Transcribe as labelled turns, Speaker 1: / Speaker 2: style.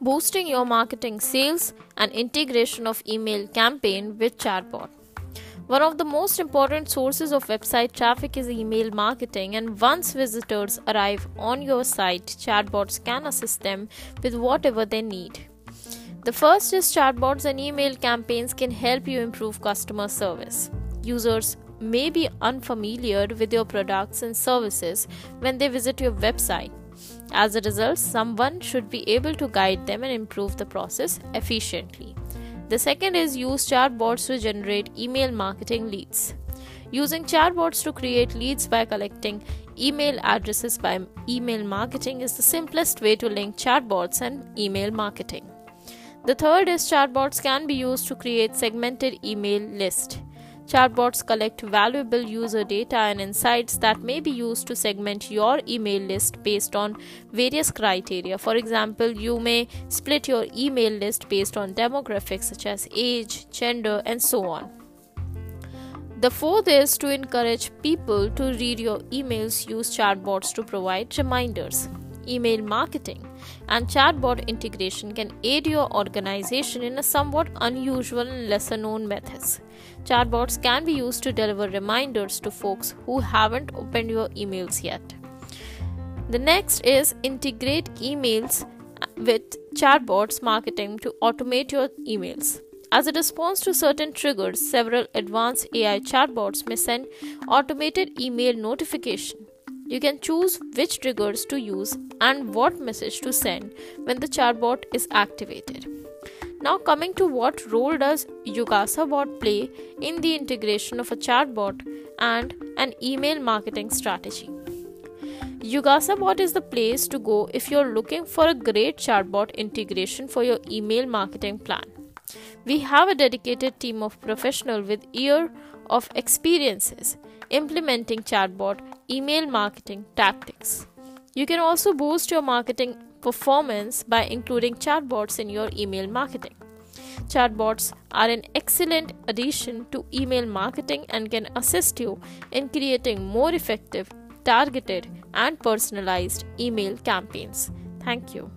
Speaker 1: boosting your marketing sales and integration of email campaign with chatbot. One of the most important sources of website traffic is email marketing, and once visitors arrive on your site, chatbots can assist them with whatever they need. The first is chatbots and email campaigns can help you improve customer service. Users may be unfamiliar with your products and services when they visit your website. As a result, someone should be able to guide them and improve the process efficiently. The second is use chatbots to generate email marketing leads. Using chatbots to create leads by collecting email addresses by email marketing is the simplest way to link chatbots and email marketing. The third is chatbots can be used to create segmented email list. Chatbots collect valuable user data and insights that may be used to segment your email list based on various criteria. For example, you may split your email list based on demographics such as age, gender, and so on. The fourth is to encourage people to read your emails, use chatbots to provide reminders email marketing, and chatbot integration can aid your organization in a somewhat unusual and lesser known methods. Chatbots can be used to deliver reminders to folks who haven't opened your emails yet. The next is integrate emails with chatbots marketing to automate your emails. As a response to certain triggers, several advanced AI chatbots may send automated email notification you can choose which triggers to use and what message to send when the chatbot is activated. Now, coming to what role does Yugasa bot play in the integration of a chatbot and an email marketing strategy? Yugasa bot is the place to go if you're looking for a great chatbot integration for your email marketing plan. We have a dedicated team of professionals with year of experiences implementing chatbot email marketing tactics. You can also boost your marketing performance by including chatbots in your email marketing. Chatbots are an excellent addition to email marketing and can assist you in creating more effective, targeted, and personalized email campaigns. Thank you.